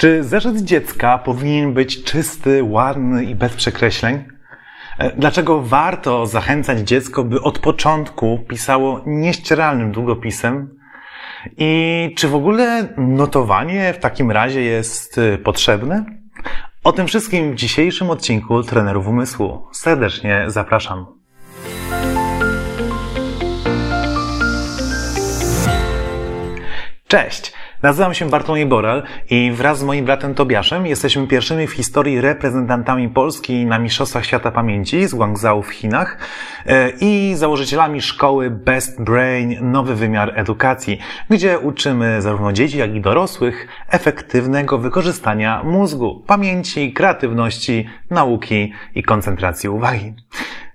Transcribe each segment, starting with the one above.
Czy zeszyt dziecka powinien być czysty, ładny i bez przekreśleń? E, dlaczego warto zachęcać dziecko, by od początku pisało nieścieralnym długopisem? I czy w ogóle notowanie w takim razie jest e, potrzebne? O tym wszystkim w dzisiejszym odcinku Trenerów Umysłu. Serdecznie zapraszam. Cześć! Nazywam się Bartłomiej Borel i wraz z moim bratem Tobiaszem jesteśmy pierwszymi w historii reprezentantami Polski na Mistrzostwach Świata Pamięci z Guangzhou w Chinach e, i założycielami szkoły Best Brain Nowy Wymiar Edukacji, gdzie uczymy zarówno dzieci, jak i dorosłych efektywnego wykorzystania mózgu, pamięci, kreatywności, nauki i koncentracji uwagi.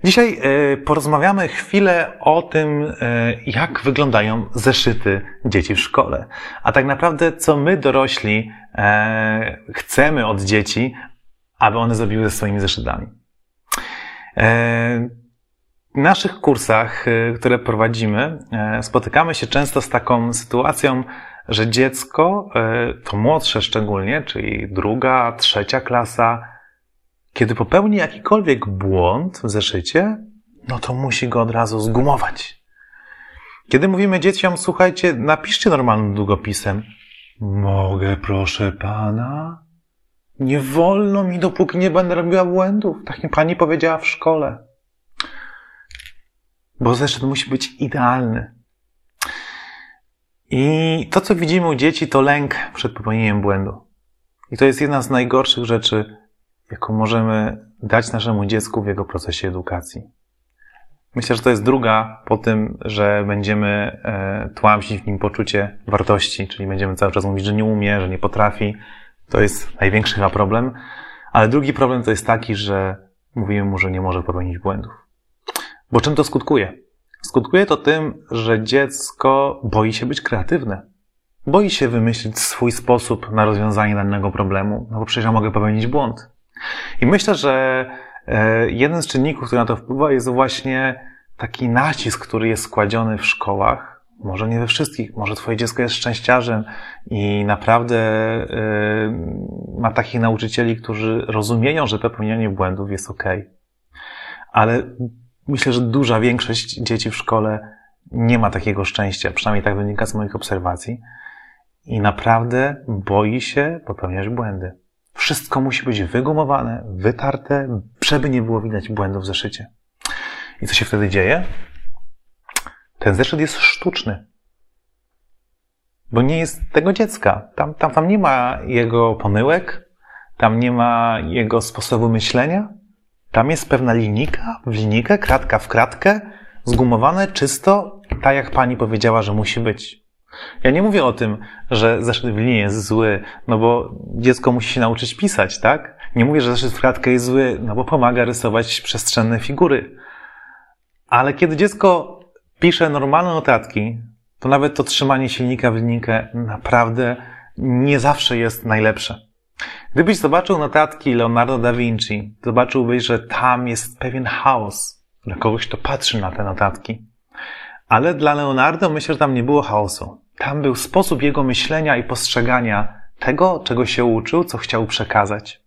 Dzisiaj e, porozmawiamy chwilę o tym, e, jak wyglądają zeszyty dzieci w szkole. A tak naprawdę, co my dorośli e, chcemy od dzieci, aby one zrobiły ze swoimi zeszytami. W naszych kursach, które prowadzimy, spotykamy się często z taką sytuacją, że dziecko, to młodsze szczególnie, czyli druga, trzecia klasa, kiedy popełni jakikolwiek błąd w zeszycie, no to musi go od razu zgumować. Kiedy mówimy dzieciom, słuchajcie, napiszcie normalnym długopisem. Mogę, proszę pana? Nie wolno mi, dopóki nie będę robiła błędów. Tak mi pani powiedziała w szkole. Bo zeszyt musi być idealny. I to, co widzimy u dzieci, to lęk przed popełnieniem błędu. I to jest jedna z najgorszych rzeczy, jaką możemy dać naszemu dziecku w jego procesie edukacji. Myślę, że to jest druga po tym, że będziemy e, tłamsić w nim poczucie wartości, czyli będziemy cały czas mówić, że nie umie, że nie potrafi. To jest największy chyba problem. Ale drugi problem to jest taki, że mówimy mu, że nie może popełnić błędów. Bo czym to skutkuje? Skutkuje to tym, że dziecko boi się być kreatywne. Boi się wymyślić swój sposób na rozwiązanie danego problemu, no bo przecież ja mogę popełnić błąd. I myślę, że e, jeden z czynników, który na to wpływa, jest właśnie taki nacisk, który jest składziony w szkołach. Może nie we wszystkich, może Twoje dziecko jest szczęściarzem i naprawdę e, ma takich nauczycieli, którzy rozumieją, że popełnianie błędów jest ok. Ale myślę, że duża większość dzieci w szkole nie ma takiego szczęścia, przynajmniej tak wynika z moich obserwacji, i naprawdę boi się popełniać błędy. Wszystko musi być wygumowane, wytarte, żeby nie było widać błędów w zeszycie. I co się wtedy dzieje? Ten zeszyt jest sztuczny. Bo nie jest tego dziecka. Tam, tam, tam nie ma jego pomyłek, tam nie ma jego sposobu myślenia. Tam jest pewna linijka w linijkę, kratka w kratkę, zgumowane czysto, tak jak pani powiedziała, że musi być. Ja nie mówię o tym, że zeszyt w linii jest zły, no bo dziecko musi się nauczyć pisać, tak? Nie mówię, że zeszyt w kratkę jest zły, no bo pomaga rysować przestrzenne figury. Ale kiedy dziecko pisze normalne notatki, to nawet to trzymanie silnika w linijkę naprawdę nie zawsze jest najlepsze. Gdybyś zobaczył notatki Leonardo da Vinci, zobaczyłbyś, że tam jest pewien chaos dla kogoś, kto patrzy na te notatki. Ale dla Leonardo myślę, że tam nie było chaosu. Tam był sposób jego myślenia i postrzegania tego, czego się uczył, co chciał przekazać.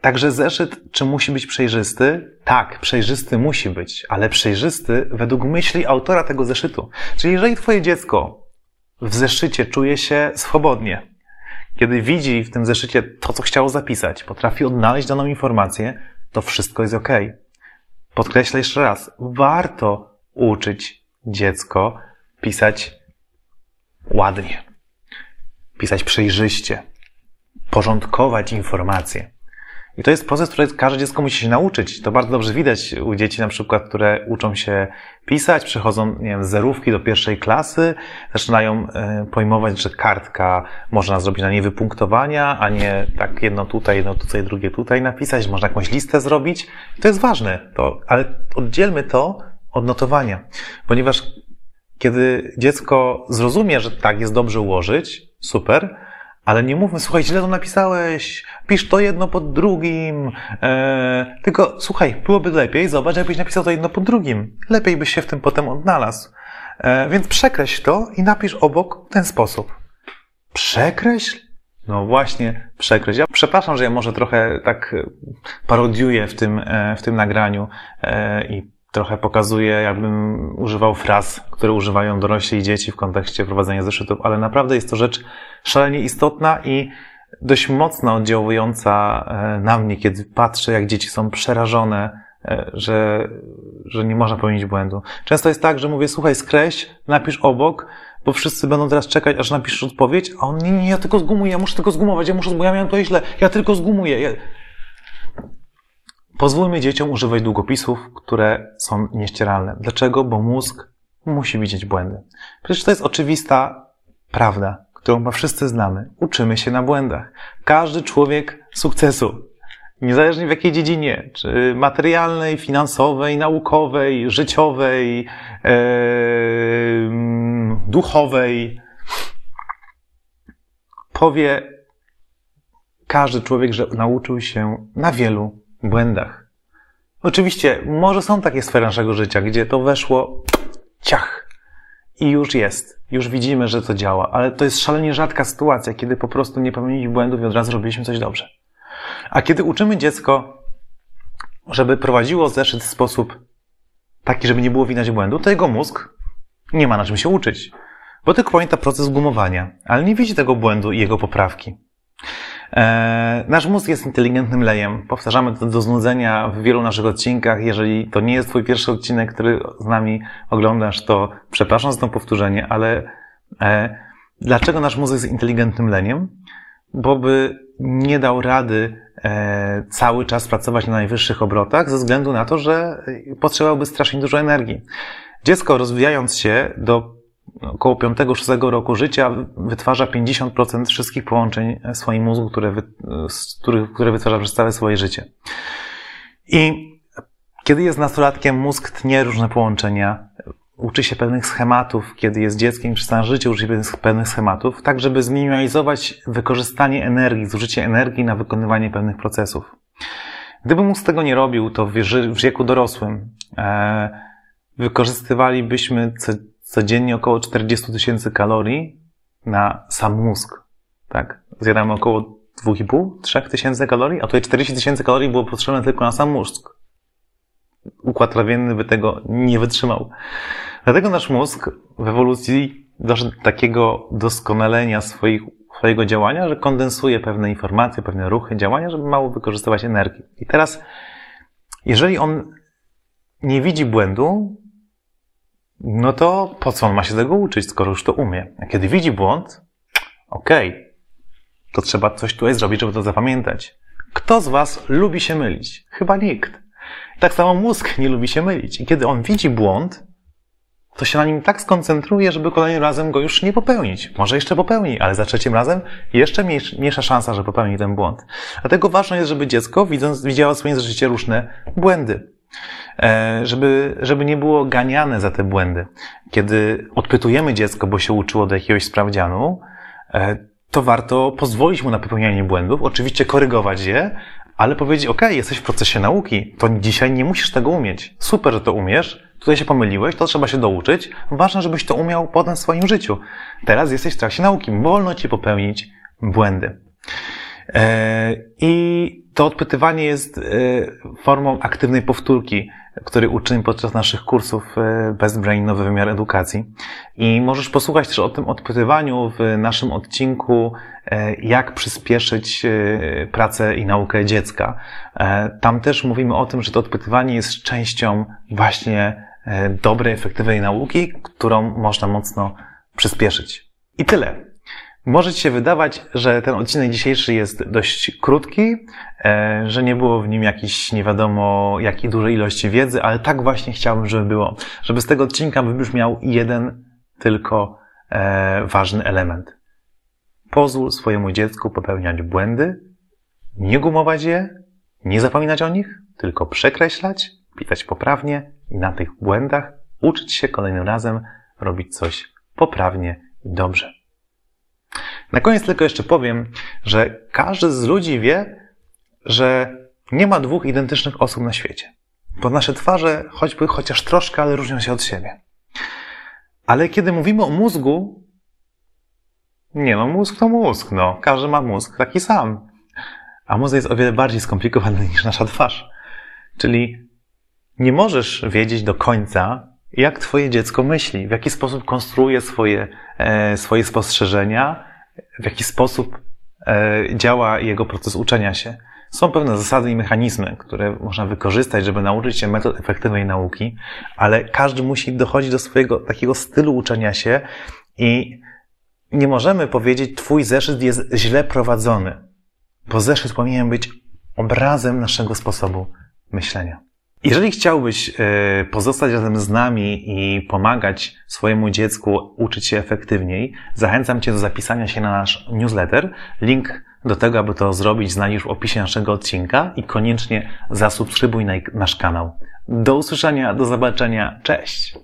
Także zeszyt, czy musi być przejrzysty? Tak, przejrzysty musi być, ale przejrzysty według myśli autora tego zeszytu. Czyli jeżeli twoje dziecko w zeszycie czuje się swobodnie, kiedy widzi w tym zeszycie to, co chciało zapisać, potrafi odnaleźć daną informację, to wszystko jest ok. Podkreślę jeszcze raz, warto uczyć dziecko pisać ładnie, pisać przejrzyście, porządkować informacje. I to jest proces, który każde dziecko musi się nauczyć. To bardzo dobrze widać u dzieci na przykład, które uczą się pisać, przechodzą, nie wiem, z zerówki do pierwszej klasy, zaczynają e, pojmować, że kartka można zrobić na niej wypunktowania, a nie tak jedno tutaj, jedno tutaj, drugie tutaj napisać, można jakąś listę zrobić. To jest ważne, to, ale oddzielmy to od notowania, ponieważ kiedy dziecko zrozumie, że tak jest dobrze ułożyć, super, ale nie mówmy, słuchaj, źle to napisałeś, pisz to jedno pod drugim, eee, tylko słuchaj, byłoby lepiej, zobacz, jakbyś napisał to jedno pod drugim. Lepiej byś się w tym potem odnalazł. Eee, więc przekreśl to i napisz obok w ten sposób. Przekreśl? No właśnie, przekreś. Ja przepraszam, że ja może trochę tak e, parodiuję w tym, e, w tym nagraniu e, i trochę pokazuję, jakbym używał fraz, które używają dorośli i dzieci w kontekście prowadzenia zeszytów, ale naprawdę jest to rzecz szalenie istotna i dość mocno oddziałująca na mnie, kiedy patrzę, jak dzieci są przerażone, że, że nie można popełnić błędu. Często jest tak, że mówię, słuchaj, skreś, napisz obok, bo wszyscy będą teraz czekać, aż napiszesz odpowiedź, a on, nie, nie, ja tylko zgumuję, ja muszę tylko zgumować, ja muszę, bo ja miałem to źle, ja tylko zgumuję. Ja... Pozwólmy dzieciom używać długopisów, które są nieścieralne. Dlaczego? Bo mózg musi widzieć błędy. Przecież to jest oczywista prawda, którą chyba wszyscy znamy. Uczymy się na błędach. Każdy człowiek sukcesu niezależnie w jakiej dziedzinie, czy materialnej, finansowej, naukowej, życiowej, e, duchowej, powie każdy człowiek, że nauczył się na wielu błędach. Oczywiście, może są takie sfery naszego życia, gdzie to weszło ciach i już jest. Już widzimy, że to działa, ale to jest szalenie rzadka sytuacja, kiedy po prostu nie popełniliśmy błędów i od razu robiliśmy coś dobrze. A kiedy uczymy dziecko, żeby prowadziło zeszyt w sposób taki, żeby nie było widać błędu, to jego mózg nie ma na czym się uczyć. Bo tylko pamięta proces gumowania, ale nie widzi tego błędu i jego poprawki. Eee, nasz mózg jest inteligentnym lejem. Powtarzamy to do znudzenia w wielu naszych odcinkach. Jeżeli to nie jest Twój pierwszy odcinek, który z nami oglądasz, to przepraszam za to powtórzenie, ale e, dlaczego nasz mózg jest inteligentnym leniem? Bo by nie dał rady e, cały czas pracować na najwyższych obrotach ze względu na to, że potrzebowałby strasznie dużo energii. Dziecko rozwijając się do około 5-6 roku życia wytwarza 50% wszystkich połączeń w swoim mózgu, które, wy, które wytwarza przez całe swoje życie. I kiedy jest nastolatkiem, mózg tnie różne połączenia, uczy się pewnych schematów, kiedy jest dzieckiem, przez całe życie uczy się pewnych schematów, tak żeby zminimalizować wykorzystanie energii, zużycie energii na wykonywanie pewnych procesów. Gdyby mózg tego nie robił, to w wieku dorosłym e, wykorzystywalibyśmy codziennie około 40 tysięcy kalorii na sam mózg. Tak? Zjadamy około 2,5-3 tysięcy kalorii, a tutaj 40 tysięcy kalorii było potrzebne tylko na sam mózg. Układ trawienny by tego nie wytrzymał. Dlatego nasz mózg w ewolucji doszedł do takiego doskonalenia swoich, swojego działania, że kondensuje pewne informacje, pewne ruchy, działania, żeby mało wykorzystywać energii. I teraz, jeżeli on nie widzi błędu, no to po co on ma się tego uczyć, skoro już to umie? A kiedy widzi błąd, okej, okay, to trzeba coś tutaj zrobić, żeby to zapamiętać. Kto z Was lubi się mylić? Chyba nikt. Tak samo mózg nie lubi się mylić. I kiedy on widzi błąd, to się na nim tak skoncentruje, żeby kolejnym razem go już nie popełnić. Może jeszcze popełni, ale za trzecim razem jeszcze mniejsza szansa, że popełni ten błąd. Dlatego ważne jest, żeby dziecko, widząc, widziało w swoim życiu różne błędy. E, żeby, żeby nie było ganiane za te błędy. Kiedy odpytujemy dziecko, bo się uczyło do jakiegoś sprawdzianu, e, to warto pozwolić mu na popełnianie błędów, oczywiście korygować je, ale powiedzieć, ok, jesteś w procesie nauki, to dzisiaj nie musisz tego umieć. Super, że to umiesz, tutaj się pomyliłeś, to trzeba się douczyć. Ważne, żebyś to umiał potem w swoim życiu. Teraz jesteś w trakcie nauki, wolno ci popełnić błędy. E, I to odpytywanie jest formą aktywnej powtórki który uczymy podczas naszych kursów e, Best Brain Nowy Wymiar Edukacji. I możesz posłuchać też o tym odpytywaniu w naszym odcinku, e, jak przyspieszyć e, pracę i naukę dziecka. Tam też mówimy o tym, że to odpytywanie jest częścią właśnie dobrej, efektywnej nauki, którą można mocno przyspieszyć. I tyle. Może Ci się wydawać, że ten odcinek dzisiejszy jest dość krótki, e, że nie było w nim jakiejś nie wiadomo jakiej dużej ilości wiedzy, ale tak właśnie chciałbym, żeby było. Żeby z tego odcinka wybrzmiał jeden tylko e, ważny element. Pozwól swojemu dziecku popełniać błędy, nie gumować je, nie zapominać o nich, tylko przekreślać, pisać poprawnie i na tych błędach uczyć się kolejnym razem robić coś poprawnie i dobrze. Na koniec tylko jeszcze powiem, że każdy z ludzi wie, że nie ma dwóch identycznych osób na świecie. Bo nasze twarze choćby chociaż troszkę, ale różnią się od siebie. Ale kiedy mówimy o mózgu, Nie no, mózg to mózg, no. Każdy ma mózg taki sam. A mózg jest o wiele bardziej skomplikowany niż nasza twarz. Czyli nie możesz wiedzieć do końca, jak twoje dziecko myśli, w jaki sposób konstruuje swoje, e, swoje spostrzeżenia, w jaki sposób e, działa jego proces uczenia się. Są pewne zasady i mechanizmy, które można wykorzystać, żeby nauczyć się metod efektywnej nauki, ale każdy musi dochodzić do swojego takiego stylu uczenia się i nie możemy powiedzieć, twój zeszyt jest źle prowadzony, bo zeszyt powinien być obrazem naszego sposobu myślenia. Jeżeli chciałbyś e, pozostać razem z nami i pomagać swojemu dziecku uczyć się efektywniej, zachęcam Cię do zapisania się na nasz newsletter. Link do tego, aby to zrobić, znajdziesz w opisie naszego odcinka i koniecznie zasubskrybuj nasz kanał. Do usłyszenia, do zobaczenia. Cześć!